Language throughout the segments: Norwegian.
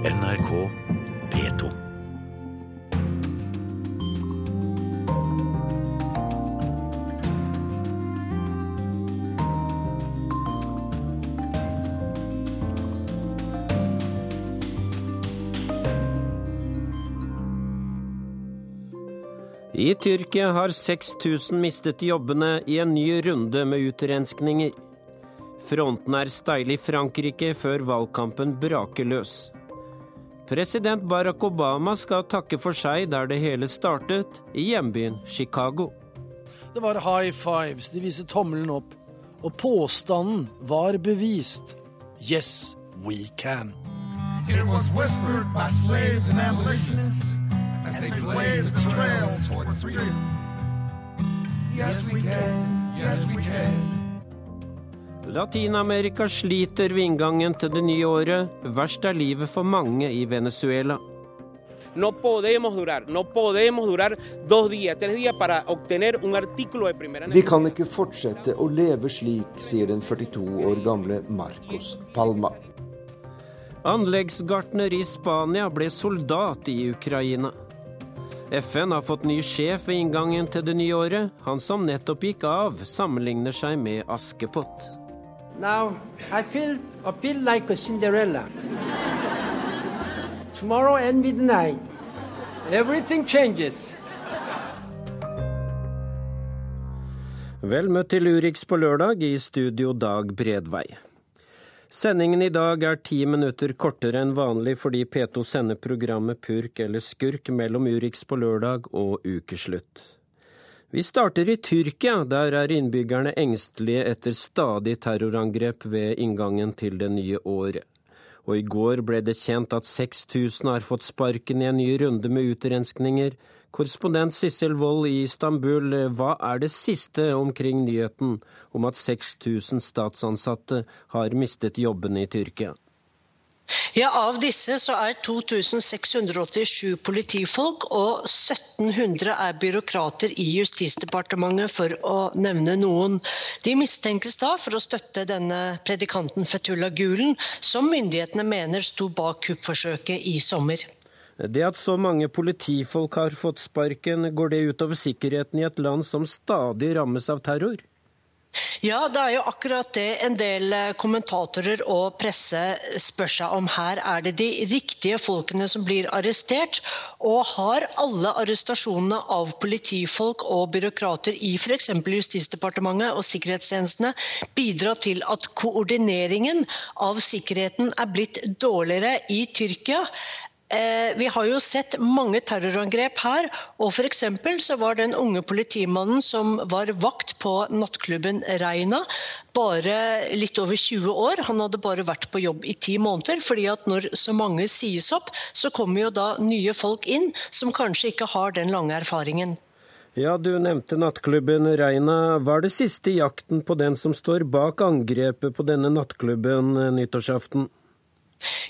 NRK P2. I Tyrkia har 6000 mistet jobbene i en ny runde med utrenskninger. Fronten er steile i Frankrike før valgkampen braker løs. President Barack Obama skal takke for seg der det hele startet, i hjembyen Chicago. Det var high fives, de viser tommelen opp. Og påstanden var bevist. Yes, we can. It was whispered by slaves and abolitionists as they blazed a trail toward freedom. Yes, we can. Yes, we can. Latin-Amerika sliter ved inngangen til det nye året. Verst er livet for mange i Venezuela. No durar, no podemos durar dos días, tres días para obtener un artículo de primera Vi kan ikke fortsette å leve slik, sier den 42 år gamle Marcos Palma. Anleggsgartner i Spania ble soldat i Ukraina. FN har fått ny sjef ved inngangen til det nye året. Han som nettopp gikk av, sammenligner seg med Askepott. Now I feel a bit like a Cinderella. Tomorrow at midnight, everything changes. Vel møtt til Urix på lørdag, i studio Dag Bredvei. Sendingen i dag er ti minutter kortere enn vanlig fordi P2 sender programmet Purk eller Skurk mellom Urix på lørdag og ukeslutt. Vi starter i Tyrkia, der er innbyggerne engstelige etter stadig terrorangrep ved inngangen til det nye året. Og i går ble det kjent at 6000 har fått sparken i en ny runde med utrenskninger. Korrespondent Sissel Wold i Istanbul, hva er det siste omkring nyheten om at 6000 statsansatte har mistet jobbene i Tyrkia? Ja, Av disse så er 2687 politifolk og 1700 er byråkrater i Justisdepartementet, for å nevne noen. De mistenkes da for å støtte denne predikanten Fetullah Gulen, som myndighetene mener sto bak kuppforsøket i sommer. Det at så mange politifolk har fått sparken, går det utover sikkerheten i et land som stadig rammes av terror? Ja, det er jo akkurat det en del kommentatorer og presse spør seg om. Her er det de riktige folkene som blir arrestert, og har alle arrestasjonene av politifolk og byråkrater i f.eks. Justisdepartementet og sikkerhetstjenestene bidratt til at koordineringen av sikkerheten er blitt dårligere i Tyrkia? Vi har jo sett mange terrorangrep her. og F.eks. så var den unge politimannen som var vakt på nattklubben Reina, bare litt over 20 år. Han hadde bare vært på jobb i ti måneder. fordi at når så mange sies opp, så kommer jo da nye folk inn som kanskje ikke har den lange erfaringen. Ja, Du nevnte nattklubben Reina. Hva er det siste jakten på den som står bak angrepet på denne nattklubben nyttårsaften?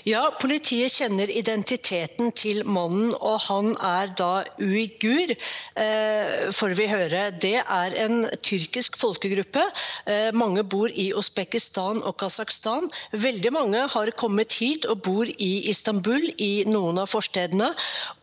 Ja, Politiet kjenner identiteten til mannen, og han er da uigur, eh, får vi høre. Det er en tyrkisk folkegruppe. Eh, mange bor i Usbekistan og Kasakhstan. Veldig mange har kommet hit og bor i Istanbul, i noen av forstedene.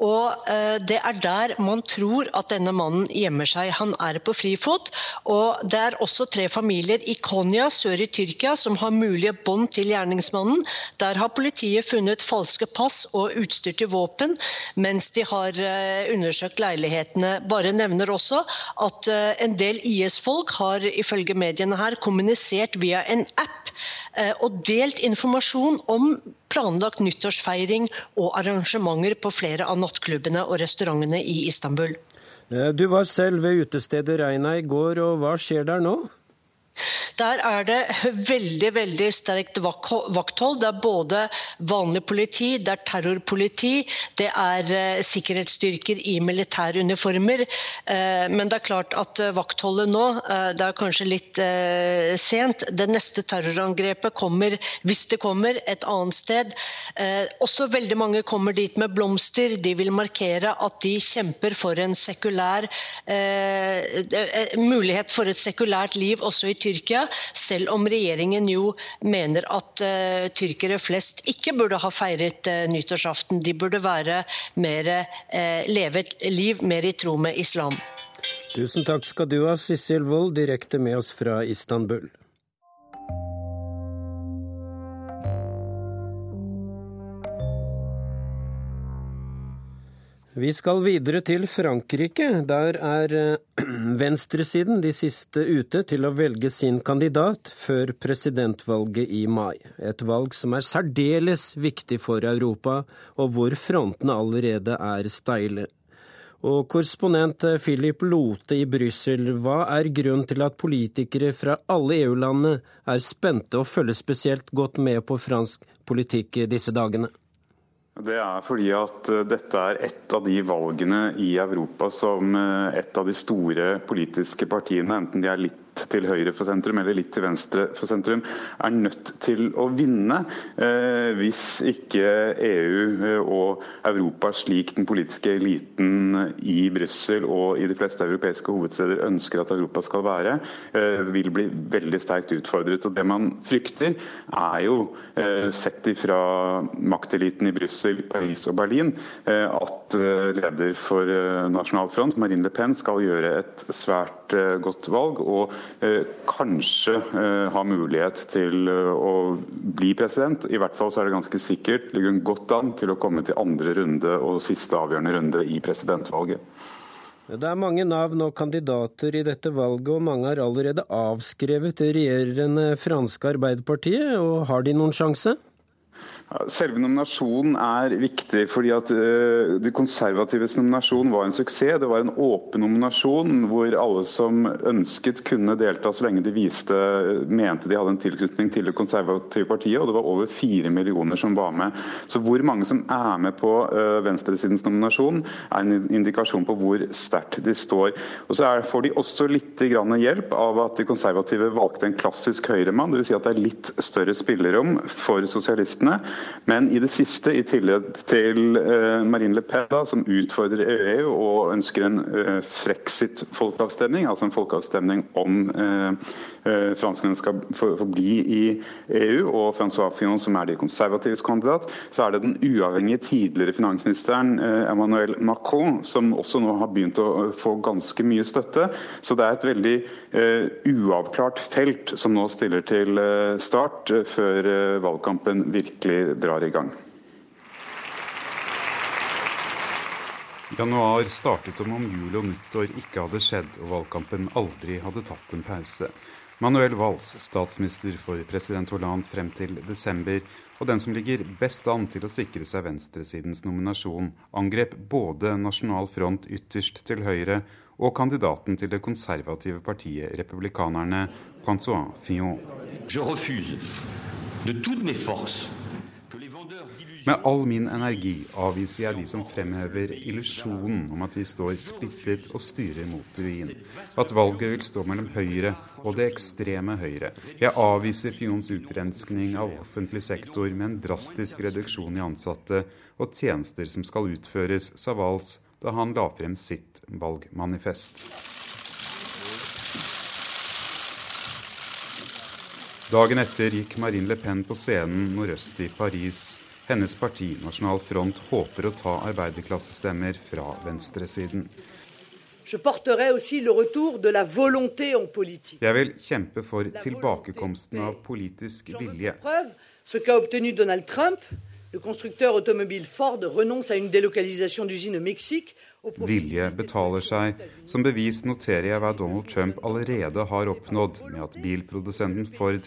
Og eh, det er der man tror at denne mannen gjemmer seg. Han er på frifot. Og det er også tre familier i Konya sør i Tyrkia som har mulige bånd til gjerningsmannen. Der har politiet funnet falske pass og utstyr til våpen, mens de har undersøkt leilighetene. Bare nevner også at en del IS-folk har ifølge mediene her kommunisert via en app og delt informasjon om planlagt nyttårsfeiring og arrangementer på flere av nattklubbene og restaurantene i Istanbul. Du var selv ved utestedet Reina i går, og hva skjer der nå? Der er det veldig veldig sterkt vakthold. Det er både vanlig politi, det er terrorpoliti, det er sikkerhetsstyrker i militæruniformer. Men det er klart at vaktholdet nå, det er kanskje litt sent. Det neste terrorangrepet kommer, hvis det kommer, et annet sted. Også veldig mange kommer dit med blomster. De vil markere at de kjemper for en sekulær mulighet for et sekulært liv også i Tyrkia. Selv om regjeringen jo mener at uh, tyrkere flest ikke burde ha feiret uh, nyttårsaften. De burde være mer, uh, leve et liv mer i tro med islam. Tusen takk skal du ha, Sissel Wold, direkte med oss fra Istanbul. Vi skal videre til Frankrike. Der er eh, venstresiden de siste ute til å velge sin kandidat før presidentvalget i mai. Et valg som er særdeles viktig for Europa, og hvor frontene allerede er steile. Og korrespondent Philip Lote i Brussel, hva er grunnen til at politikere fra alle EU-landene er spente og følger spesielt godt med på fransk politikk disse dagene? Det er fordi at eh, dette er et av de valgene i Europa som eh, et av de store politiske partiene, enten de er litt til høyre for sentrum eller litt til venstre for sentrum, er nødt til å vinne eh, hvis ikke EU eh, og Europa, slik den politiske eliten i Brussel og i de fleste europeiske hovedsteder ønsker at Europa skal være, eh, vil bli veldig sterkt utfordret. Og Det man frykter, er jo, eh, sett ifra makteliten i Brussel, Paris og Berlin, eh, at eh, leder for Nasjonal Front, Marine Le Pen, skal gjøre et svært godt valg. og Eh, kanskje har mulighet til eh, å bli president. I hvert fall så er det ganske sikkert ligger hun godt an til å komme til andre runde og siste avgjørende runde i presidentvalget. Det er mange navn og kandidater i dette valget, og mange har allerede avskrevet det regjerende franske Arbeiderpartiet. og Har de noen sjanse? Selve nominasjonen er viktig, fordi at uh, De konservatives nominasjon var en suksess. Det var en åpen nominasjon hvor alle som ønsket kunne delta så lenge de viste, mente de hadde en tilknytning til det konservative partiet. Og det var over fire millioner som var med. Så hvor mange som er med på uh, venstresidens nominasjon, er en indikasjon på hvor sterkt de står. Og så får de også litt hjelp av at de konservative valgte en klassisk høyremann. Dvs. Si at det er litt større spillerom for sosialistene. Men i det siste, i tillegg til uh, Marine Le Pen, da, som utfordrer EU og ønsker en uh, frexit-folkeavstemning, altså en folkeavstemning om uh, franskmennene skal forbli i EU, og Francois Fillon, som er de konservatives kandidat, så er det den uavhengige tidligere finansministeren Emmanuel Macron, som også nå har begynt å få ganske mye støtte. Så det er et veldig uavklart felt som nå stiller til start før valgkampen virkelig drar i gang. Januar startet som om jul og nyttår ikke hadde skjedd og valgkampen aldri hadde tatt en pause. Manuel Valls, statsminister for president Hollande frem til desember, og den som ligger best an til å sikre seg venstresidens nominasjon, angrep både Nasjonal Front ytterst til høyre og kandidaten til det konservative partiet Republikanerne, Francois Fillon. Je refuse de toutes mes forces med all min energi avviser jeg de som fremhever illusjonen om at vi står splittet og styrer mot ruin. At valget vil stå mellom Høyre og det ekstreme Høyre. Jeg avviser Fions utrenskning av offentlig sektor med en drastisk reduksjon i ansatte og tjenester som skal utføres, sa Valls da han la frem sitt valgmanifest. Dagen etter gikk Marine Le Pen på scenen nordøst i Paris hennes parti, Nasjonal Front, håper å ta arbeiderklassestemmer fra venstresiden. Jeg vil kjempe for tilbakekomsten av politisk vilje. Vilje betaler seg. Som bevis noterer jeg hva Donald Trump allerede har oppnådd med at bilprodusenten Ford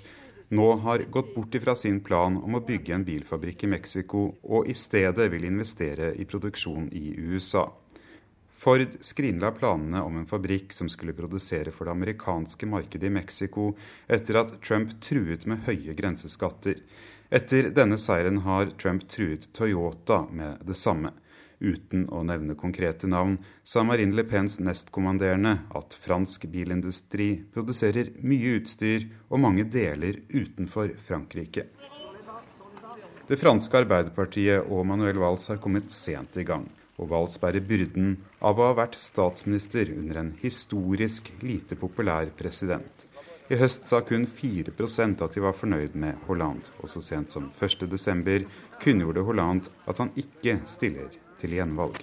nå har gått bort ifra sin plan om å bygge en bilfabrikk i Mexico, og i stedet vil investere i produksjon i USA. Ford skrinla planene om en fabrikk som skulle produsere for det amerikanske markedet i Mexico, etter at Trump truet med høye grenseskatter. Etter denne seieren har Trump truet Toyota med det samme. Uten å nevne konkrete navn sa Marine Le Pens nestkommanderende at fransk bilindustri produserer mye utstyr og mange deler utenfor Frankrike. Det franske Arbeiderpartiet og Manuel Valls har kommet sent i gang, og Valls bærer byrden av å ha vært statsminister under en historisk lite populær president. I høst sa kun 4% at de var fornøyd med Hollande, og så sent som 1.12. kunngjorde Hollande at han ikke stiller til gjenvalg.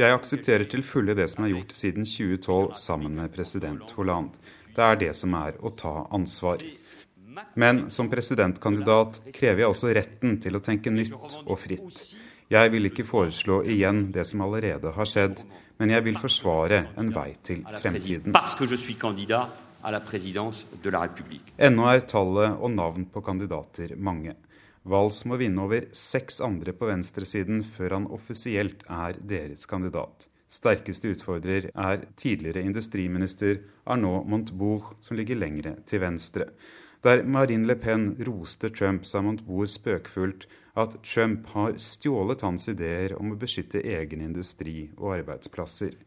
Jeg aksepterer til fulle det som er gjort siden 2012 sammen med president Hollande. Det er det som er å ta ansvar. Men som presidentkandidat krever jeg også retten til å tenke nytt og fritt. Jeg vil ikke foreslå igjen det som allerede har skjedd, men jeg vil forsvare en vei til fremtiden. Ennå er tallet og navn på kandidater mange. Valls må vinne over seks andre på venstresiden før han offisielt er deres kandidat. Sterkeste utfordrer er tidligere industriminister Arnaud Montebourg, som ligger lengre til venstre. Der Marine Le Pen roste Trump, sa Montebourg spøkfullt at Trump har stjålet hans ideer om å beskytte egen industri og arbeidsplasser.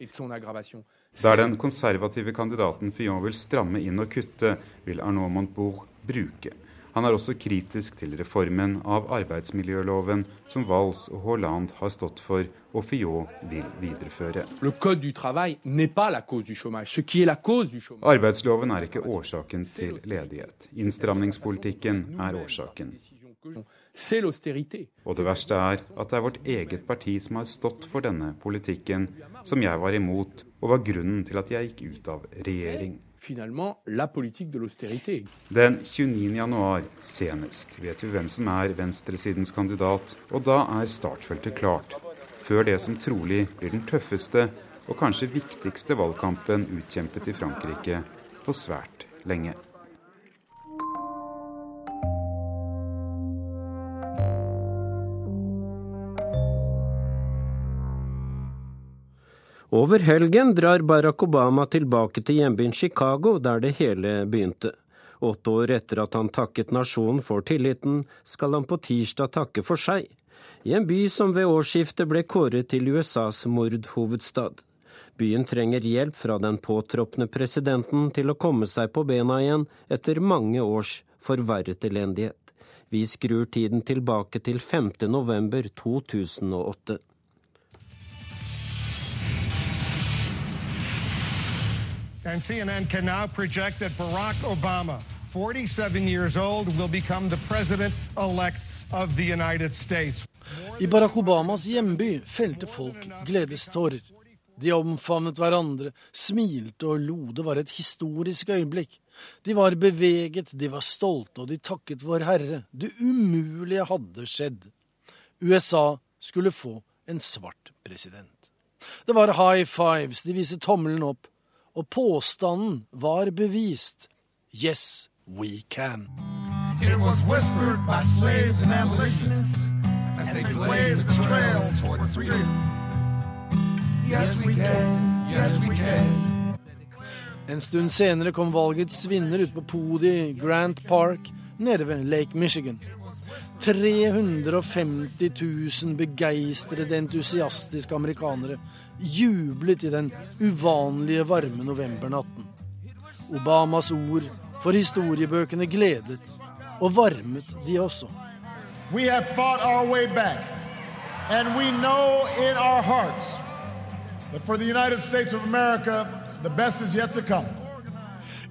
Der den konservative kandidaten Fillon vil stramme inn og kutte, vil Arnaud Montebourg bruke. Han er også kritisk til reformen av arbeidsmiljøloven som Valls og Hollande har stått for, og Fillot vil videreføre. Arbeidsloven er ikke årsaken til ledighet. Innstramningspolitikken er årsaken. Og det verste er at det er vårt eget parti som har stått for denne politikken, som jeg var imot, og var grunnen til at jeg gikk ut av regjering finalement la politique de l'austérité. Den 29. januar senest vet vi hvem som er venstresidens kandidat, og da er startfeltet klart. Før det som trolig blir den tøffeste og kanskje viktigste valgkampen utkjempet i Frankrike på svært lenge. Over helgen drar Barack Obama tilbake til hjembyen Chicago, der det hele begynte. Åtte år etter at han takket nasjonen for tilliten, skal han på tirsdag takke for seg, i en by som ved årsskiftet ble kåret til USAs mordhovedstad. Byen trenger hjelp fra den påtroppende presidenten til å komme seg på bena igjen etter mange års forverret elendighet. Vi skrur tiden tilbake til 5. And CNN can now project that Barack Obama, 47 years old, will become the president-elect of the United States. I Barack Obamas hjemby felte folk gledestårer. De omfavnet hverandre, smilte og lo. Det var et historisk øyeblikk. De var beveget, de var stolte, og de takket Vår Herre. Det umulige hadde skjedd. USA skulle få en svart president. Det var high fives, de viste tommelen opp og påstanden var bevist. Yes, we can. It was whispered by slaves and abolitionists as they blazed the trail toward freedom. Yes, we can. Yes, we can. En stund senere kom valgets vinner ut på podiet i Grant Park nede ved Lake Michigan. 350 000 begeistrede, entusiastiske amerikanere jublet i den uvanlige varme novembernatten. Obamas ord for historiebøkene gledet og varmet de også. We have fought our way back, and we know in our hearts that for the United States of America, the best is yet to come.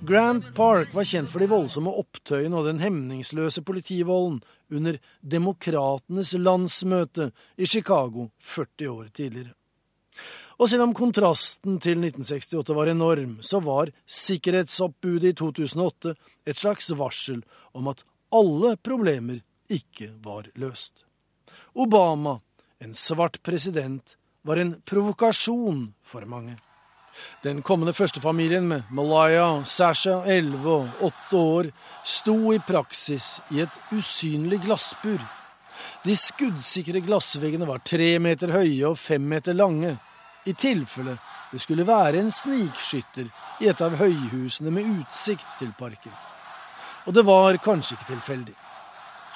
Grant Park var kjent for de voldsomme opptøyene og den hemningsløse politivolden under Demokratenes landsmøte i Chicago 40 år tidligere. Og selv om kontrasten til 1968 var enorm, så var sikkerhetsoppbudet i 2008 et slags varsel om at alle problemer ikke var løst. Obama, en svart president, var en provokasjon for mange. Den kommende førstefamilien med Malaya Sasha, 11 og 8 år, sto i praksis i et usynlig glassbur. De skuddsikre glassveggene var tre meter høye og fem meter lange i tilfelle det skulle være en snikskytter i et av høyhusene med utsikt til parken. Og det var kanskje ikke tilfeldig.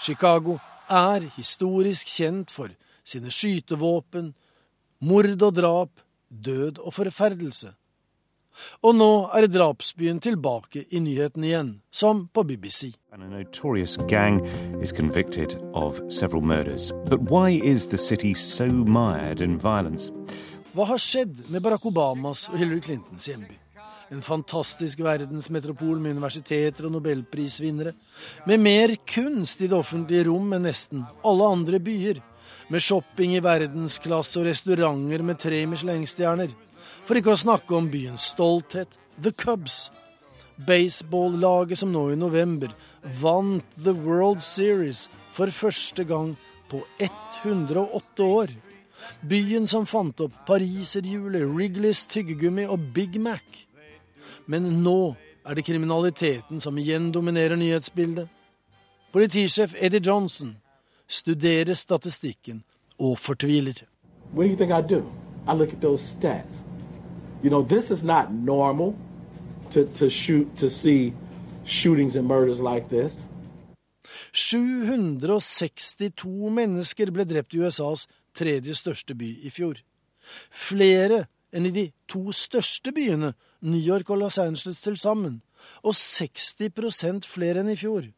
Chicago er historisk kjent for sine skytevåpen, mord og drap, død og forferdelse. Og nå er drapsbyen tilbake i nyhetene igjen, som på BBC. En gang is convicted of several murders. But why is the city so mired in violence? Hva har skjedd med Barack Obamas og Hillary Clintons hjemby? En fantastisk verdensmetropol med universiteter og nobelprisvinnere. Med mer kunst i det offentlige rom enn nesten alle andre byer. Med shopping i verdensklasse og restauranter med tre Michelin-stjerner. For ikke å snakke om byens stolthet, The Cubs. Baseballaget som nå i november vant The World Series for første gang på 108 år. Byen som fant opp pariserhjulet, Wrigley's tyggegummi og Big Mac. Men nå er det kriminaliteten som igjen dominerer nyhetsbildet. Politisjef Eddie Johnson studerer statistikken og fortviler. What do you think I do? I look at those stats. You know, this is not normal to, to shoot to see shootings and murders like this. 762 mennesker ble drept i USAs tredje største by i fjor. Flere enn i de to største byene, New York og Los Angeles til sammen, og 60% flere enn i fjor.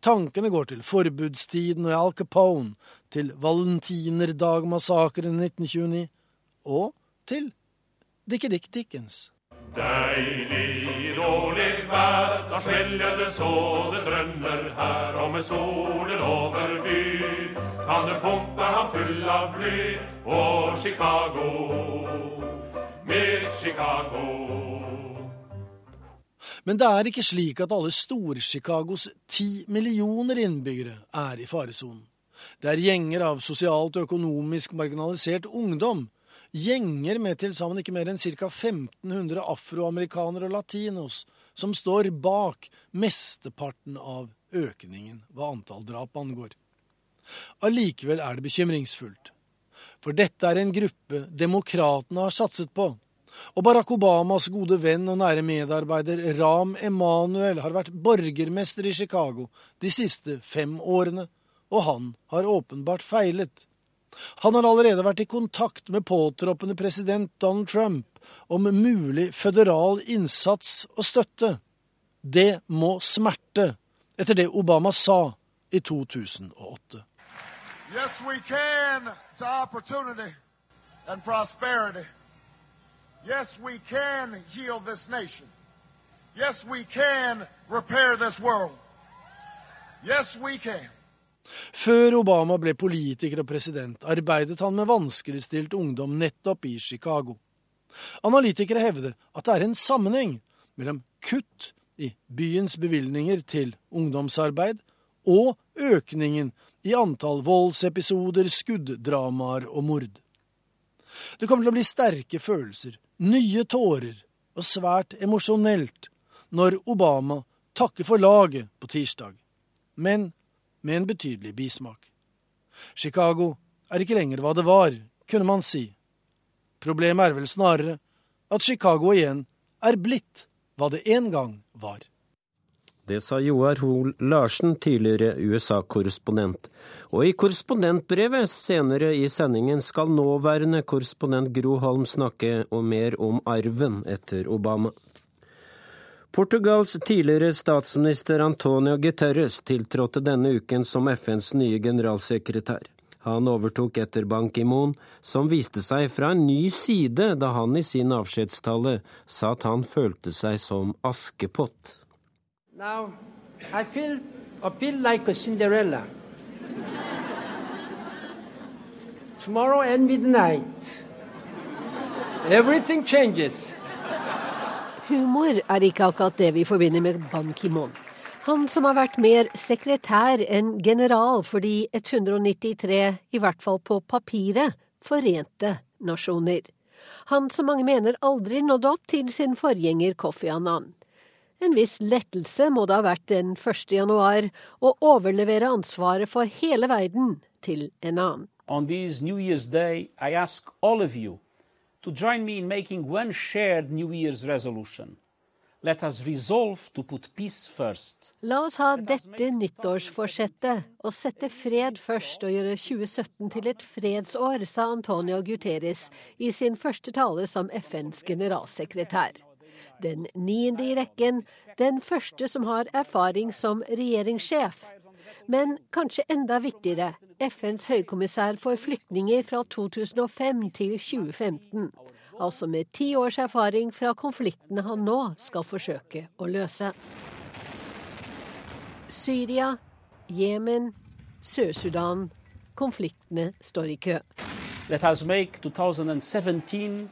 Tankene går til forbudstiden og Al Capone, til valentinerdagmassakren i 1929 og til Dickie Dick Dickens. Deilig dårlig vær, da smeller det så det drønner her, og med solen over by kan du pumpe ham full av bly. Og Chicago, mitt Chicago. Men det er ikke slik at alle Stor-Chicagos ti millioner innbyggere er i faresonen. Det er gjenger av sosialt og økonomisk marginalisert ungdom gjenger med til sammen ikke mer enn ca. 1500 afroamerikanere og latinos som står bak mesteparten av økningen hva antall drap angår. Allikevel er det bekymringsfullt. For dette er en gruppe demokratene har satset på. Og Barack Obamas gode venn og nære medarbeider Ram Emanuel har vært borgermester i Chicago de siste fem årene, og han har åpenbart feilet. Han har allerede vært i kontakt med påtroppende president Donald Trump om mulig føderal innsats og støtte. Det må smerte, etter det Obama sa i 2008. Yes, we can to opportunity and prosperity. Yes, we can heal this nation. Yes, we can repair this world. Yes, we can. Før Obama ble politiker og president, arbeidet han med vanskeligstilt ungdom nettopp i Chicago. Analytikere hevder at det er en sammenheng mellom kutt i byens bevilgninger til ungdomsarbeid og økningen i antall voldsepisoder, skuddramaer og mord. Det kommer til å bli sterke følelser, nye tårer og svært emosjonelt når Obama takker for laget på tirsdag. Men med en betydelig bismak. Chicago er ikke lenger hva det var, kunne man si. Problemet er vel snarere at Chicago igjen er blitt hva det en gang var. Det sa Joar Hoel Larsen, tidligere USA-korrespondent. Og i korrespondentbrevet senere i sendingen skal nåværende korrespondent Gro Holm snakke om mer om arven etter Obama. Portugals tidligere statsminister Antonio Guterres tiltrådte denne uken som FNs nye generalsekretær. Han overtok etter Ban Ki-moon, som viste seg fra en ny side da han i sin avskjedstale sa at han følte seg som Askepott. Now, I feel, I feel like a Cinderella. Tomorrow at midnight, everything changes. Humor er ikke akkurat det vi forbinder med Ban Ki-moon. Han som har vært mer sekretær enn general for de 193, i hvert fall på papiret, forente nasjoner. Han som mange mener aldri nådde opp til sin forgjenger Kofi Annan. En viss lettelse må det ha vært den 1. januar å overlevere ansvaret for hele verden til en annen. On this New Year's Day, I ask all to join me in making one shared New Year's resolution. Let us resolve to put peace first. La oss ha dette nyttårsforsettet, å sette fred først og gjøre 2017 til et fredsår, sa Antonio Guterres i sin første tale som FNs generalsekretær. Den niende i rekken, den første som har erfaring som regjeringssjef. Men kanskje enda viktigere, FNs høykommissær for flyktninger fra 2005 til 2015. Altså med ti års erfaring fra konfliktene han nå skal forsøke å løse. Syria, Jemen, Sør-Sudan. Konfliktene står i kø. Let us make 2017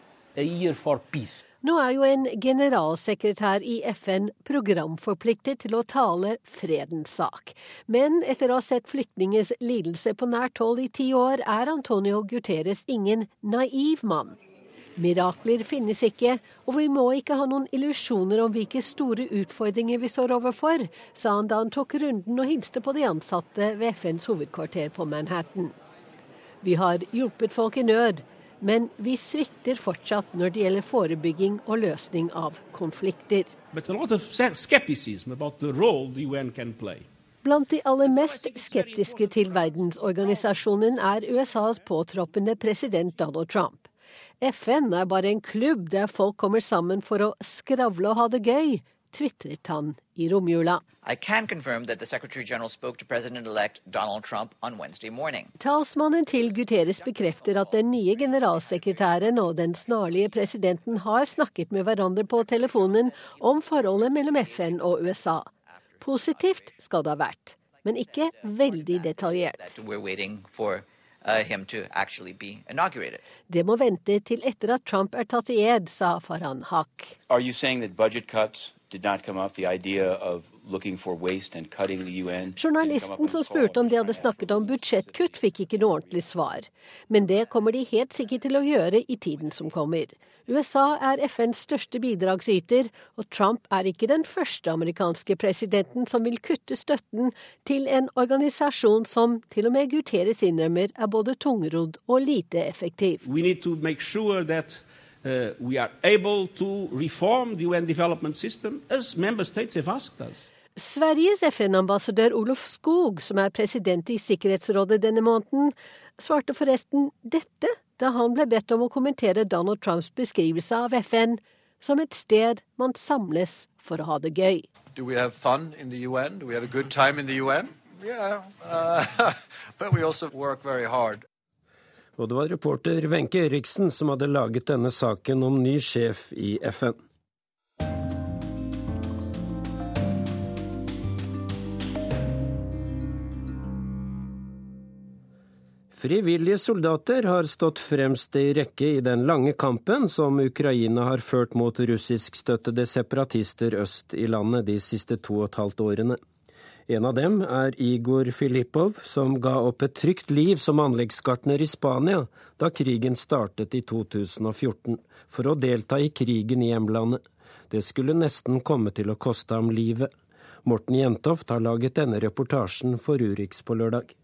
Nå er jo en generalsekretær i FN programforpliktet til å tale fredens sak. Men etter å ha sett flyktningers lidelse på nært hold i ti år, er Antonio Guterres ingen naiv mann. Mirakler finnes ikke, og vi må ikke ha noen illusjoner om hvilke store utfordringer vi står overfor, sa han da han tok runden og hilste på de ansatte ved FNs hovedkvarter på Manhattan. Vi har hjulpet folk i nød, men vi svikter fortsatt når det gjelder forebygging og løsning av konflikter. Blant de aller mest skeptiske til verdensorganisasjonen er USAs påtroppende president Donald Trump. FN er bare en klubb der folk kommer sammen for å skravle og ha det gøy, tvitret han i romjula. Talsmannen til Guterres bekrefter at den nye generalsekretæren og den snarlige presidenten har snakket med hverandre på telefonen om forholdet mellom FN og USA. Positivt skal det ha vært, men ikke veldig detaljert. Uh, det må vente til etter at Trump er tatt i ed, sa Farhan Haq. Journalisten som spurte om de hadde snakket om budsjettkutt, fikk ikke noe ordentlig svar. Men det kommer de helt sikkert til å gjøre i tiden som kommer. USA er FNs største bidragsyter, og Trump er ikke den første amerikanske presidenten som vil kutte støtten til en organisasjon som til og med Guterres innrømmer er både tungrodd og lite effektiv. Sure that, uh, we are able to reform the UN development system as member states have asked us. Sveriges FN-ambassadør Olof Skog, som er president i Sikkerhetsrådet denne måneden, svarte forresten dette da han ble bedt om å kommentere Donald Trumps beskrivelse av FN som et sted man samles for å ha det gøy. Do we have fun in the UN? Do we have a good time in the UN? Yeah, uh, but we also work very hard. Og det var reporter Wenche Eriksen som hadde laget denne saken om ny sjef i FN. Frivillige soldater har stått fremst i rekke i den lange kampen som Ukraina har ført mot russiskstøttede separatister øst i landet de siste to og et halvt årene. En av dem er Igor Filippov, som ga opp et trygt liv som anleggsgartner i Spania da krigen startet i 2014, for å delta i krigen i hjemlandet. Det skulle nesten komme til å koste ham livet. Morten Jentoft har laget denne reportasjen for Urix på lørdag.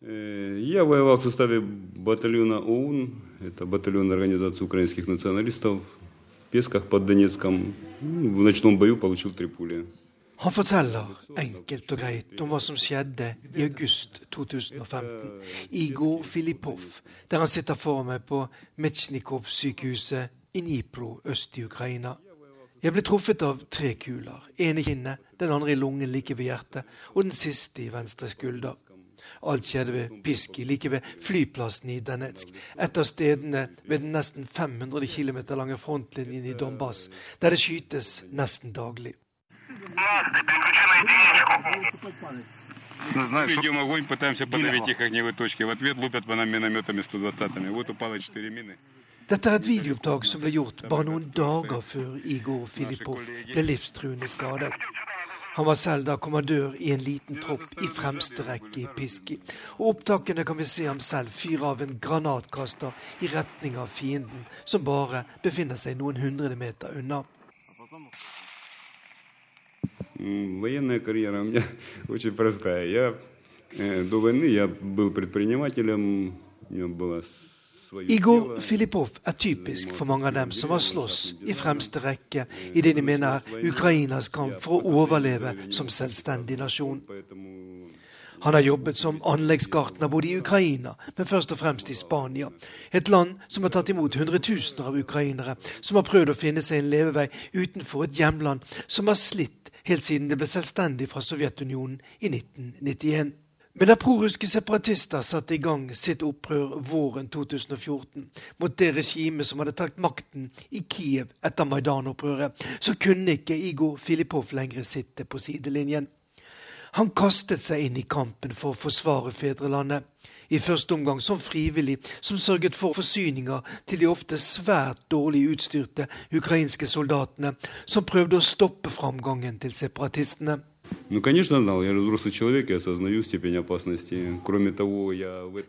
Я воевал в составе батальона ОУН, это батальон Организации украинских националистов, в Песках под Донецком. В ночном бою получил три пули. Han forteller enkelt og greit om hva som skjedde i august 2015 i Igor Filipov, der han sitter foran meg på Metsjnikov-sykehuset i Dnipro øst i Ukraina. Jeg ble truffet av tre kuler. En i kinnet, den andre i lungen like ved hjertet, og den siste i venstre skulder. Alt skjedde ved Piski, like ved flyplassen i Danetsk. Et av stedene ved den nesten 500 km lange frontlinjen i Donbas, der det skytes nesten daglig. Ведем огонь, пытаемся подавить их огневые точки. В ответ лупят по нам минометами 120-ми. Вот упало 4 мины. Dette er et videoopptak som ble gjort bare noen dager før Igor Filippov ble livstruende skadet. Han var selv da kommandør i en liten tropp i fremste rekke i Piski. Og opptakene kan vi se ham selv fyre av en granatkaster i retning av fienden, som bare befinner seg noen hundre meter unna. Военная карьера у меня очень простая. Я э, до войны я был предпринимателем, у меня была Igor Filippov er typisk for mange av dem som har slåss i fremste rekke i det de mener er Ukrainas kamp for å overleve som selvstendig nasjon. Han har jobbet som anleggsgartner både i Ukraina, men først og fremst i Spania. Et land som har tatt imot hundretusener av ukrainere, som har prøvd å finne seg en levevei utenfor et hjemland som har slitt helt siden det ble selvstendig fra Sovjetunionen i 1991. Men da proruske separatister satte i gang sitt opprør våren 2014 mot det regimet som hadde tatt makten i Kiev etter Maidan-opprøret, så kunne ikke Igor Filipov lenger sitte på sidelinjen. Han kastet seg inn i kampen for å forsvare fedrelandet. I første omgang som frivillig, som sørget for forsyninger til de ofte svært dårlig utstyrte ukrainske soldatene, som prøvde å stoppe framgangen til separatistene.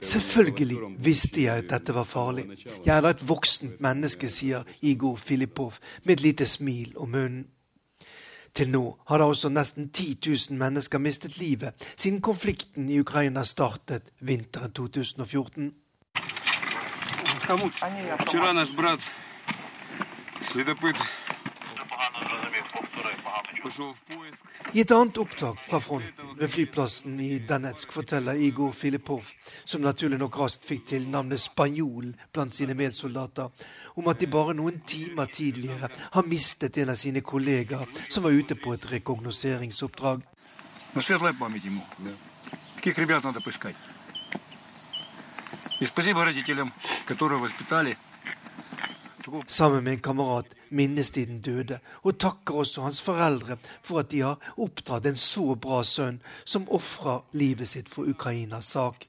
Selvfølgelig visste jeg at dette var farlig. Jeg er da et voksent menneske, sier Igor Filipov med et lite smil om munnen. Til nå har da også nesten 10 000 mennesker mistet livet siden konflikten i Ukraina startet vinteren 2014. Вчора наш брат, слідопит, I et annet opptak fra fronten ved flyplassen i Danetsk forteller Igor Filipov, som naturlig nok raskt fikk til navnet Spanjol blant sine medsoldater, om at de bare noen timer tidligere har mistet en av sine kollegaer som var ute på et rekognoseringsoppdrag. Sammen med en kamerat minnes de den døde, og takker også hans foreldre for at de har oppdratt en så bra sønn, som ofrer livet sitt for Ukrainas sak.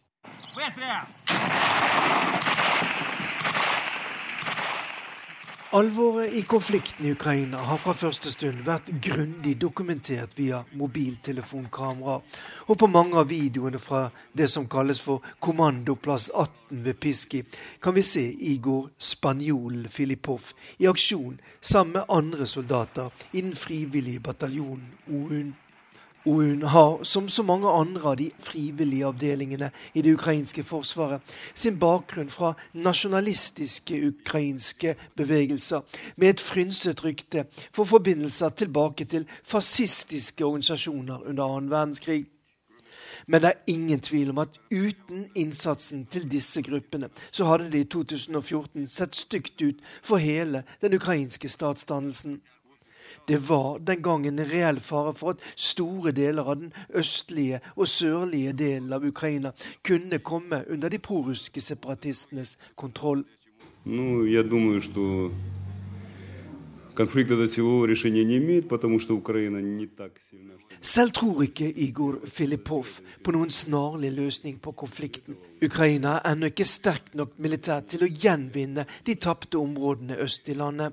Alvoret i konflikten i Ukraina har fra første stund vært grundig dokumentert via mobiltelefonkamera. Og på mange av videoene fra det som kalles for Kommandoplass 18 ved Piski, kan vi se Igor Spanjolen Filipov i aksjon sammen med andre soldater i den frivillige bataljonen OUN. OUN har, som så mange andre av de frivillige avdelingene i det ukrainske forsvaret, sin bakgrunn fra nasjonalistiske ukrainske bevegelser, med et frynset rykte for forbindelser tilbake til fascistiske organisasjoner under annen verdenskrig. Men det er ingen tvil om at uten innsatsen til disse gruppene, så hadde det i 2014 sett stygt ut for hele den ukrainske statsdannelsen. Det var den gangen en reell fare for at store deler av den østlige og sørlige delen av Ukraina kunne komme under de prorussiske separatistenes kontroll. Ну, я думаю, что конфликт это силового решения не имеет, потому что Украина не так сильна. Selv tror ikke Igor Filipov på noen snarlig løsning på konflikten. Ukraina er ennå ikke sterkt nok militært til å gjenvinne de tapte områdene øst i landet.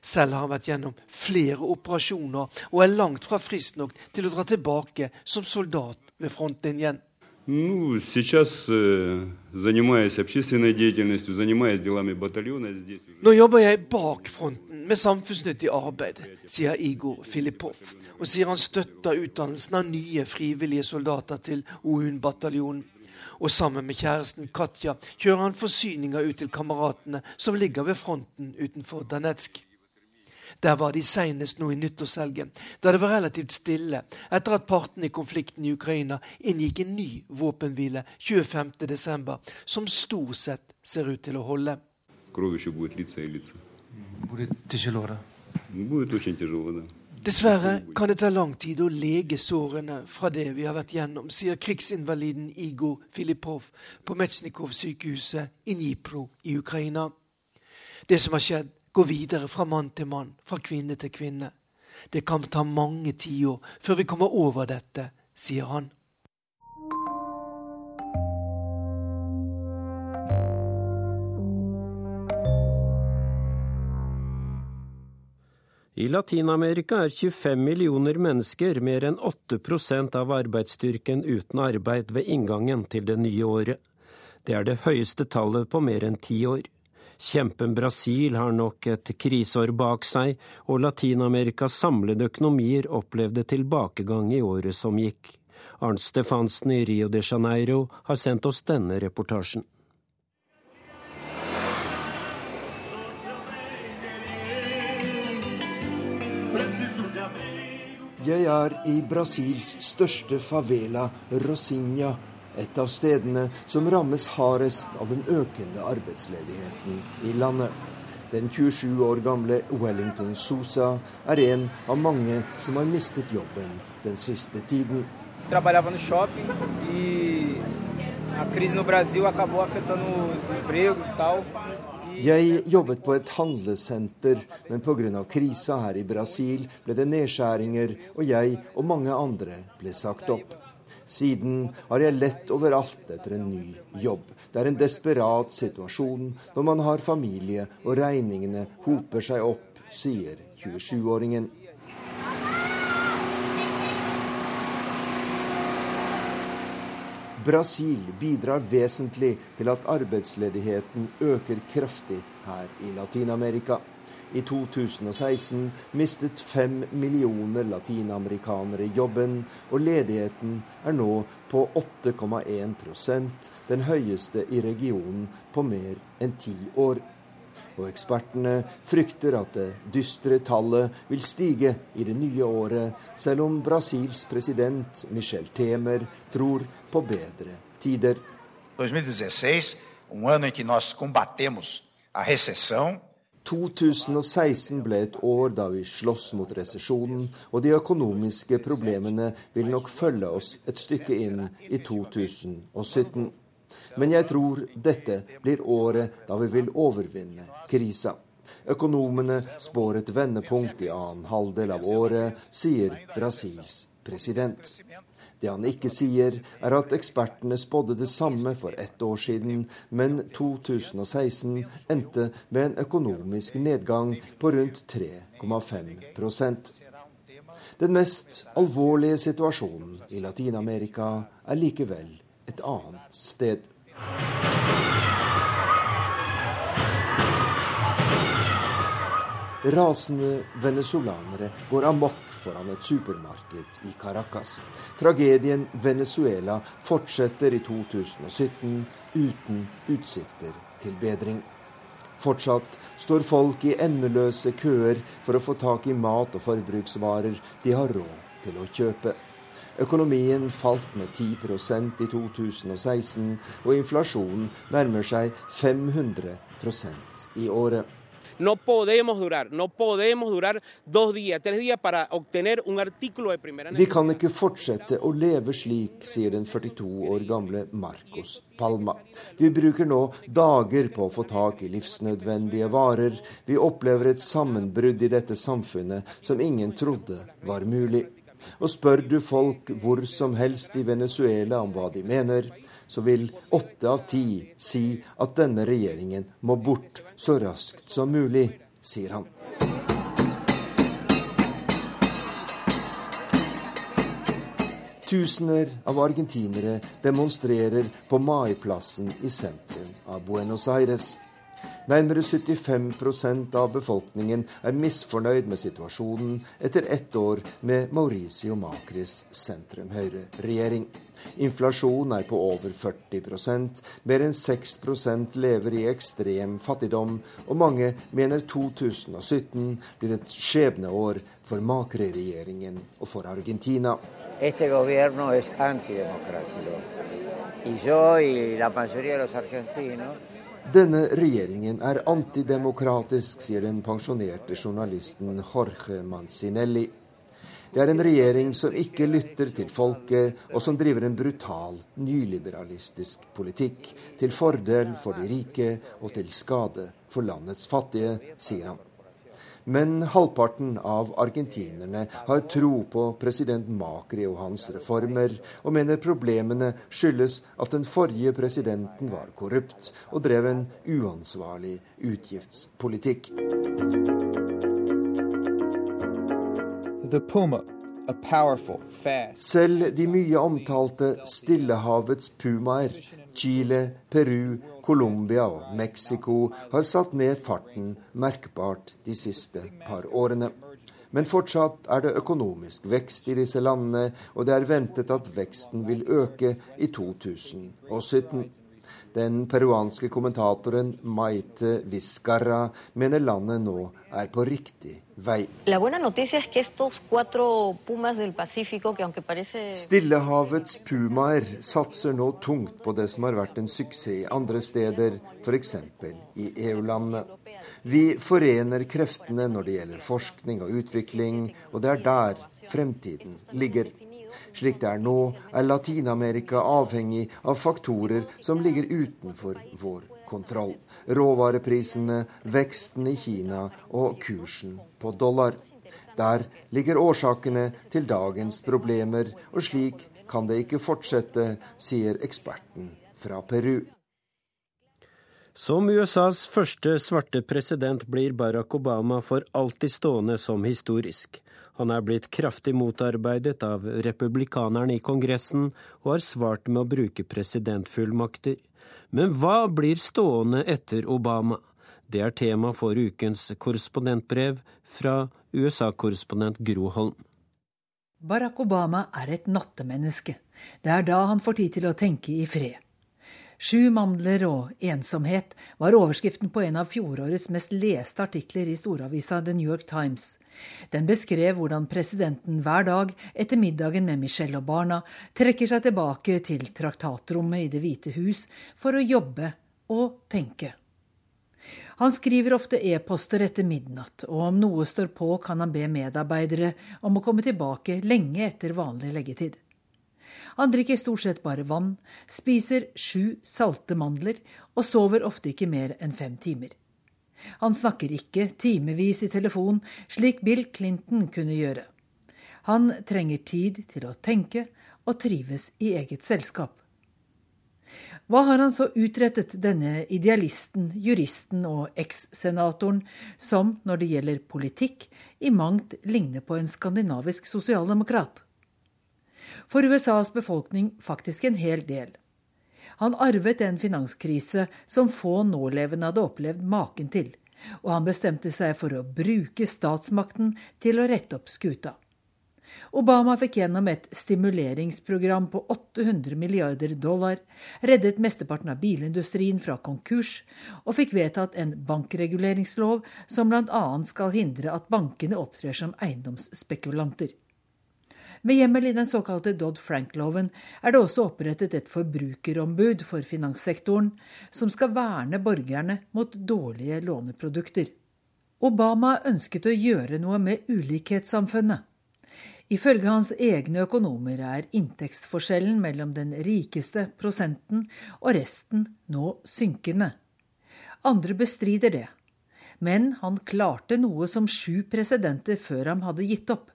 Selv har han vært gjennom flere operasjoner og er langt fra frisk nok til å dra tilbake som soldat ved frontlinjen. Ну, сейчас э, занимаясь общественной деятельностью, занимаясь делами батальона здесь. Nå jobber jeg bak fronten med samfunnsnyttig arbeid, sier Igor Filipov, og sier han støtter utdannelsen av nye frivillige soldater til OUN-bataljonen. Og sammen med kjæresten Katja kjører han forsyninger ut til kameratene som ligger ved fronten utenfor Danetsk. Der var de senest nå i nyttårshelgen, da det var relativt stille etter at partene i konflikten i Ukraina inngikk en ny våpenhvile 25.12., som stort sett ser ut til å holde. Dessverre kan det ta lang tid å lege sårene fra det vi har vært gjennom, sier krigsinvaliden Igor Filipov på Metsjnikov-sykehuset i Dnipro i Ukraina. Det som har skjedd, går videre fra mann til mann, fra kvinne til kvinne. Det kan ta mange tiår før vi kommer over dette, sier han. I Latin-Amerika er 25 millioner mennesker, mer enn 8% av arbeidsstyrken, uten arbeid ved inngangen til det nye året. Det er det høyeste tallet på mer enn ti år. Kjempen Brasil har nok et kriseår bak seg, og Latin-Amerikas samlede økonomier opplevde tilbakegang i året som gikk. Arnt Stefansen i Rio de Janeiro har sendt oss denne reportasjen. Jeg er i Brasils største favela, Rosinha, et av stedene som rammes hardest av den økende arbeidsledigheten i landet. Den 27 år gamle Wellington Sousa er en av mange som har mistet jobben den siste tiden. Trabalhava no shopping e a crise no Brasil acabou afetando os empregos e tal. Jeg jobbet på et handlesenter, men pga. krisa her i Brasil ble det nedskjæringer, og jeg og mange andre ble sagt opp. Siden har jeg lett overalt etter en ny jobb. Det er en desperat situasjon når man har familie og regningene hoper seg opp, sier 27-åringen. Brasil bidrar vesentlig til at arbeidsledigheten øker kraftig her i Latin-Amerika. I 2016 mistet fem millioner latinamerikanere jobben, og ledigheten er nå på 8,1% den høyeste i regionen på mer enn ti år og ekspertene frykter at det dystre tallet vil stige i det nye året, selv om Brasils president Michel Temer tror på bedre tider. 2016, um ano em que nós combatemos a recessão. 2016 ble et år da vi sloss mot resesjonen, og de økonomiske problemene vil nok følge oss et stykke inn i 2017. Men jeg tror dette blir året da vi vil overvinne krisa. Økonomene spår et vendepunkt i annen halvdel av året, sier Brasils president. Det han ikke sier, er at ekspertene spådde det samme for ett år siden, men 2016 endte med en økonomisk nedgang på rundt 3,5% Den mest alvorlige situasjonen i Latin-Amerika er likevel et annet sted. Rasende venezuelanere går amok foran et supermarked i Caracas. Tragedien Venezuela fortsetter i 2017 uten utsikter til bedring. Fortsatt står folk i endeløse køer for å få tak i mat og forbruksvarer de har råd til å kjøpe. Økonomien falt med 10% i 2016, og inflasjonen nærmer seg 500% i året. No podemos durar, no podemos durar dos días, tres días para obtener un artículo de primera Vi kan ikke fortsette å leve slik, sier den 42 år gamle Marcos Palma. Vi bruker nå dager på å få tak i livsnødvendige varer. Vi opplever et sammenbrudd i dette samfunnet som ingen trodde var mulig. Og spør du folk hvor som helst i Venezuela om hva de mener, så vil åtte av ti si at denne regjeringen må bort så raskt som mulig, sier han. Tusener av argentinere demonstrerer på Maiplassen i sentrum av Buenos Aires. Nærmere 75% av befolkningen er misfornøyd med situasjonen etter ett år med Mauricio Macris sentrum-høyre-regjering. Inflasjonen er på over 40% mer enn 6% lever i ekstrem fattigdom, og mange mener 2017 blir et skjebneår for Macri-regjeringen og for Argentina. Este gobierno es antidemocrático. Y yo y la mayoría de denne regjeringen er antidemokratisk, sier den pensjonerte journalisten Jorge Mancinelli. Det er en regjering som ikke lytter til folket, og som driver en brutal, nyliberalistisk politikk, til fordel for de rike og til skade for landets fattige, sier han. Men halvparten av argentinerne har tro på president Macri og hans reformer, og mener problemene skyldes at den forrige presidenten var korrupt og drev en uansvarlig utgiftspolitikk. Selv de mye omtalte Stillehavets pumaer, Chile, Peru, Colombia og Mexico har satt ned farten merkbart de siste par årene. Men fortsatt er det økonomisk vekst i disse landene, og det er ventet at veksten vil øke i 2017. Den peruanske kommentatoren Maite Vizcarra mener landet nå er på riktig vei. Stillehavets pumaer satser nå tungt på det som har vært en suksess andre steder, f.eks. i EU-landene. Vi forener kreftene når det gjelder forskning og utvikling, og det er der fremtiden ligger. Slik det er nå, er Latin-Amerika avhengig av faktorer som ligger utenfor vår kontroll. Råvareprisene, veksten i Kina og kursen på dollar. Der ligger årsakene til dagens problemer, og slik kan det ikke fortsette, sier eksperten fra Peru. Som USAs første svarte president blir Barack Obama for alltid stående som historisk. Han er blitt kraftig motarbeidet av republikanerne i Kongressen, og har svart med å bruke presidentfullmakter. Men hva blir stående etter Obama? Det er tema for ukens korrespondentbrev fra USA-korrespondent Gro Holm. Barack Obama er et nattemenneske. Det er da han får tid til å tenke i fred. Sju mandler og ensomhet var overskriften på en av fjorårets mest leste artikler i storavisa The New York Times. Den beskrev hvordan presidenten hver dag etter middagen med Michelle og barna trekker seg tilbake til traktatrommet i Det hvite hus for å jobbe og tenke. Han skriver ofte e-poster etter midnatt, og om noe står på, kan han be medarbeidere om å komme tilbake lenge etter vanlig leggetid. Han drikker stort sett bare vann, spiser sju salte mandler og sover ofte ikke mer enn fem timer. Han snakker ikke timevis i telefon, slik Bill Clinton kunne gjøre. Han trenger tid til å tenke og trives i eget selskap. Hva har han så utrettet, denne idealisten, juristen og eks-senatoren, som når det gjelder politikk, i mangt ligner på en skandinavisk sosialdemokrat? For USAs befolkning faktisk en hel del. Han arvet en finanskrise som få nålevende hadde opplevd maken til, og han bestemte seg for å bruke statsmakten til å rette opp skuta. Obama fikk gjennom et stimuleringsprogram på 800 milliarder dollar, reddet mesteparten av bilindustrien fra konkurs, og fikk vedtatt en bankreguleringslov som bl.a. skal hindre at bankene opptrer som eiendomsspekulanter. Med hjemmel i den såkalte Dodd-Frank-loven er det også opprettet et forbrukerombud for finanssektoren, som skal verne borgerne mot dårlige låneprodukter. Obama ønsket å gjøre noe med ulikhetssamfunnet. Ifølge hans egne økonomer er inntektsforskjellen mellom den rikeste prosenten og resten nå synkende. Andre bestrider det. Men han klarte noe som sju presidenter før ham hadde gitt opp,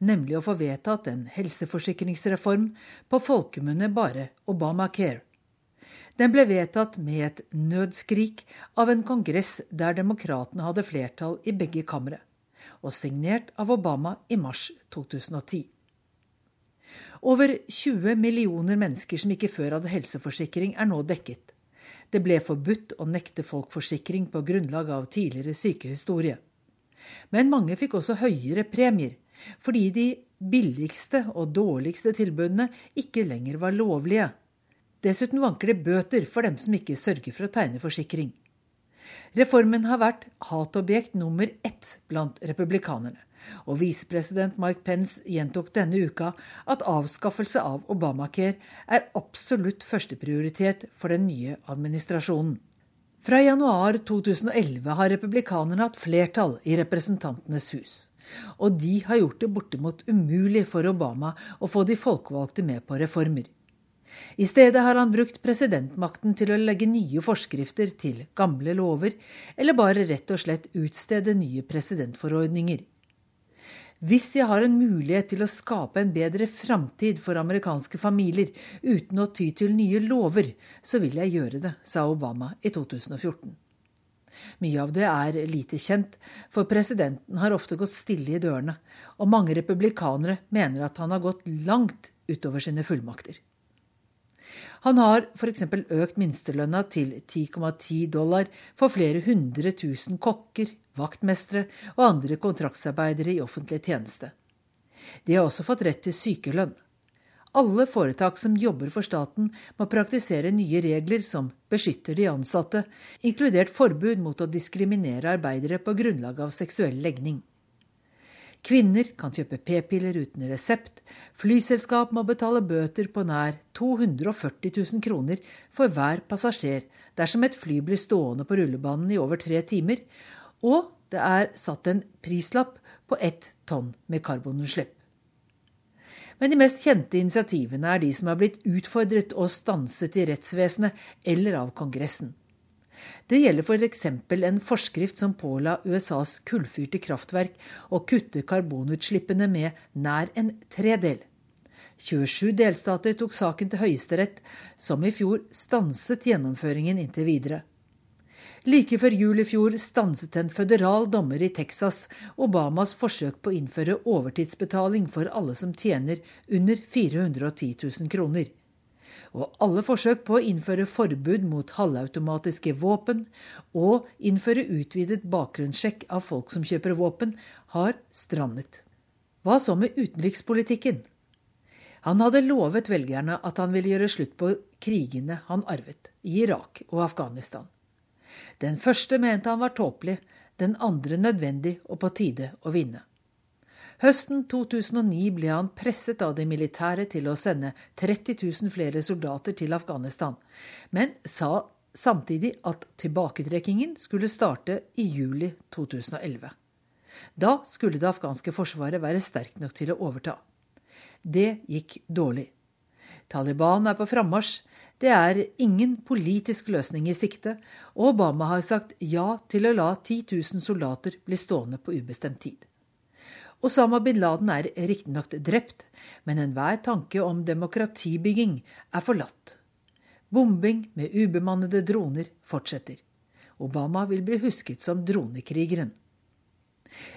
nemlig å få vedtatt en helseforsikringsreform, på folkemunne bare Obamacare. Den ble vedtatt med et nødskrik av en kongress der demokratene hadde flertall i begge kamre, og signert av Obama i mars 2010. Over 20 millioner mennesker som ikke før hadde helseforsikring, er nå dekket. Det ble forbudt å nekte folk forsikring på grunnlag av tidligere sykehistorie. Men mange fikk også høyere premier, fordi de billigste og dårligste tilbudene ikke lenger var lovlige. Dessuten vanker det bøter for dem som ikke sørger for å tegne forsikring. Reformen har vært hatobjekt nummer ett blant republikanerne, og visepresident Mike Pence gjentok denne uka at avskaffelse av Obamacare er absolutt førsteprioritet for den nye administrasjonen. Fra januar 2011 har republikanerne hatt flertall i Representantenes hus. Og de har gjort det bortimot umulig for Obama å få de folkevalgte med på reformer. I stedet har han brukt presidentmakten til å legge nye forskrifter til gamle lover, eller bare rett og slett utstede nye presidentforordninger. Hvis jeg har en mulighet til å skape en bedre framtid for amerikanske familier uten å ty til nye lover, så vil jeg gjøre det, sa Obama i 2014. Mye av det er lite kjent, for presidenten har ofte gått stille i dørene, og mange republikanere mener at han har gått langt utover sine fullmakter. Han har f.eks. økt minstelønna til 10,10 dollar for flere hundre tusen kokker, vaktmestere og andre kontraktsarbeidere i offentlig tjeneste. De har også fått rett til sykelønn. Alle foretak som jobber for staten, må praktisere nye regler som beskytter de ansatte, inkludert forbud mot å diskriminere arbeidere på grunnlag av seksuell legning. Kvinner kan kjøpe p-piller uten resept. Flyselskap må betale bøter på nær 240 000 kroner for hver passasjer dersom et fly blir stående på rullebanen i over tre timer. Og det er satt en prislapp på ett tonn med karbonutslipp. Men de mest kjente initiativene er de som er blitt utfordret og stanset i rettsvesenet eller av Kongressen. Det gjelder f.eks. en forskrift som påla USAs kullfyrte kraftverk å kutte karbonutslippene med nær en tredel. 27 delstater tok saken til Høyesterett, som i fjor stanset gjennomføringen inntil videre. Like før jul i fjor stanset en føderal dommer i Texas Obamas forsøk på å innføre overtidsbetaling for alle som tjener under 410 000 kroner og alle forsøk på å innføre forbud mot halvautomatiske våpen og innføre utvidet bakgrunnssjekk av folk som kjøper våpen, har strandet. Hva så med utenrikspolitikken? Han hadde lovet velgerne at han ville gjøre slutt på krigene han arvet i Irak og Afghanistan. Den første mente han var tåpelig, den andre nødvendig og på tide å vinne. Høsten 2009 ble han presset av de militære til å sende 30 000 flere soldater til Afghanistan, men sa samtidig at tilbaketrekkingen skulle starte i juli 2011. Da skulle det afghanske forsvaret være sterkt nok til å overta. Det gikk dårlig. Taliban er på frammarsj. Det er ingen politisk løsning i sikte, og Obama har sagt ja til å la 10 000 soldater bli stående på ubestemt tid. Osama bin Laden er riktignok drept, men enhver tanke om demokratibygging er forlatt. Bombing med ubemannede droner fortsetter. Obama vil bli husket som dronekrigeren.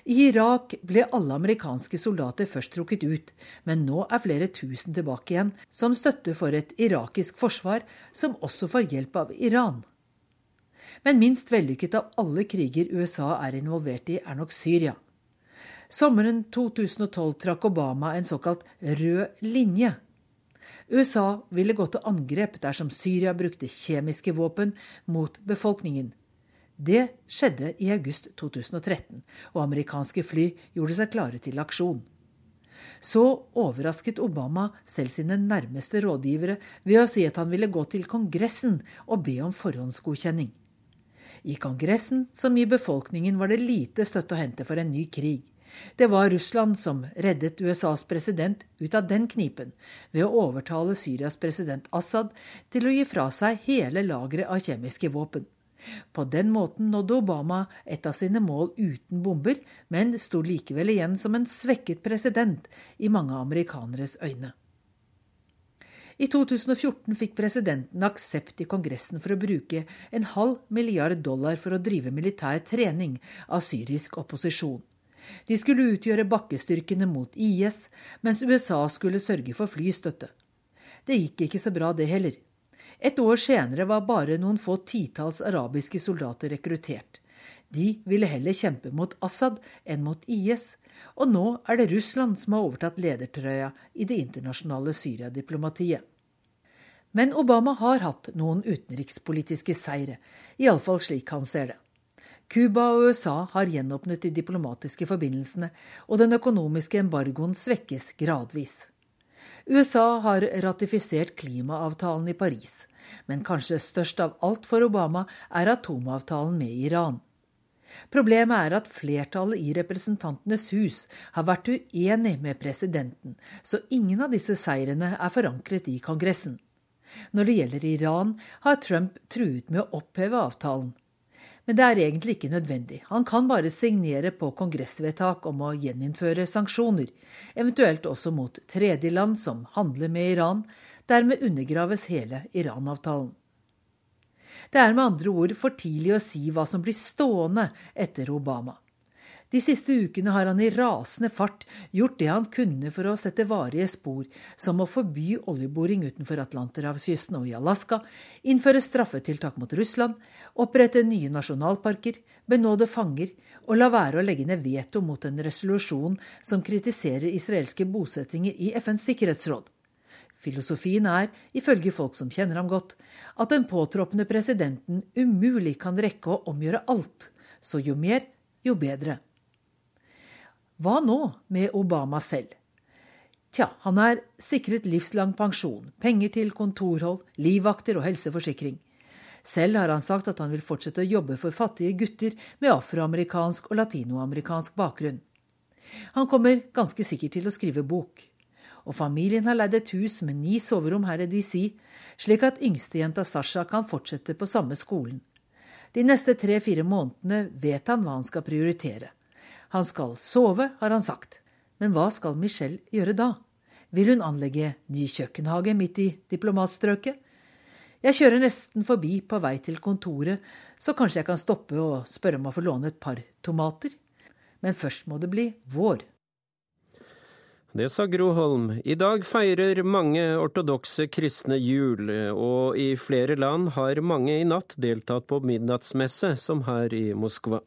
I Irak ble alle amerikanske soldater først trukket ut, men nå er flere tusen tilbake igjen, som støtte for et irakisk forsvar som også får hjelp av Iran. Men minst vellykket av alle kriger USA er involvert i, er nok Syria. Sommeren 2012 trakk Obama en såkalt rød linje. USA ville gå til angrep dersom Syria brukte kjemiske våpen mot befolkningen. Det skjedde i august 2013, og amerikanske fly gjorde seg klare til aksjon. Så overrasket Obama selv sine nærmeste rådgivere ved å si at han ville gå til Kongressen og be om forhåndsgodkjenning. I Kongressen, som i befolkningen, var det lite støtte å hente for en ny krig. Det var Russland som reddet USAs president ut av den knipen ved å overtale Syrias president Assad til å gi fra seg hele lageret av kjemiske våpen. På den måten nådde Obama et av sine mål uten bomber, men sto likevel igjen som en svekket president i mange amerikaneres øyne. I 2014 fikk presidenten aksept i Kongressen for å bruke en halv milliard dollar for å drive militær trening av syrisk opposisjon. De skulle utgjøre bakkestyrkene mot IS, mens USA skulle sørge for flystøtte. Det gikk ikke så bra, det heller. Et år senere var bare noen få titalls arabiske soldater rekruttert. De ville heller kjempe mot Assad enn mot IS, og nå er det Russland som har overtatt ledertrøya i det internasjonale Syria-diplomatiet. Men Obama har hatt noen utenrikspolitiske seire, iallfall slik han ser det. Cuba og USA har gjenåpnet de diplomatiske forbindelsene, og den økonomiske embargoen svekkes gradvis. USA har ratifisert klimaavtalen i Paris, men kanskje størst av alt for Obama er atomavtalen med Iran. Problemet er at flertallet i Representantenes hus har vært uenig med presidenten, så ingen av disse seirene er forankret i Kongressen. Når det gjelder Iran, har Trump truet med å oppheve avtalen. Men det er egentlig ikke nødvendig. Han kan bare signere på kongressvedtak om å gjeninnføre sanksjoner, eventuelt også mot tredjeland som handler med Iran. Dermed undergraves hele Iran-avtalen. Det er med andre ord for tidlig å si hva som blir stående etter Obama. De siste ukene har han i rasende fart gjort det han kunne for å sette varige spor, som å forby oljeboring utenfor Atlanterhavskysten og i Alaska, innføre straffetiltak mot Russland, opprette nye nasjonalparker, benåde fanger og la være å legge ned veto mot en resolusjon som kritiserer israelske bosettinger i FNs sikkerhetsråd. Filosofien er, ifølge folk som kjenner ham godt, at den påtroppende presidenten umulig kan rekke å omgjøre alt, så jo mer, jo bedre. Hva nå med Obama selv? Tja, han er sikret livslang pensjon, penger til kontorhold, livvakter og helseforsikring. Selv har han sagt at han vil fortsette å jobbe for fattige gutter med afroamerikansk og latinoamerikansk bakgrunn. Han kommer ganske sikkert til å skrive bok og familien har leid et hus med ni soverom her i DC, slik at yngstejenta Sasha kan fortsette på samme skolen. De neste tre-fire månedene vet han hva han skal prioritere. Han skal sove, har han sagt. Men hva skal Michelle gjøre da? Vil hun anlegge ny kjøkkenhage midt i diplomatstrøket? Jeg kjører nesten forbi på vei til kontoret, så kanskje jeg kan stoppe og spørre om å få låne et par tomater? Men først må det bli vår. Det sa Gro Holm. I dag feirer mange ortodokse kristne jul, og i flere land har mange i natt deltatt på midnattsmesse, som her i Moskva.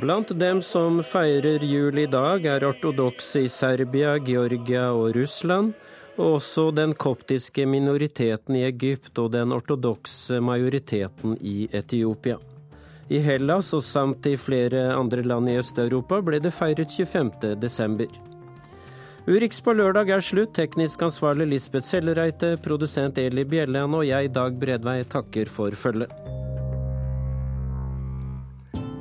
Blant dem som feirer jul i dag, er ortodokse i Serbia, Georgia og Russland og også den koptiske minoriteten i Egypt og den ortodokse majoriteten i Etiopia. I Hellas og samt i flere andre land i Øst-Europa ble det feiret 25. desember. Urix på lørdag er slutt. Teknisk ansvarlig Lisbeth Sellereite, produsent Eli Bjelland og jeg, Dag Bredvei, takker for følget.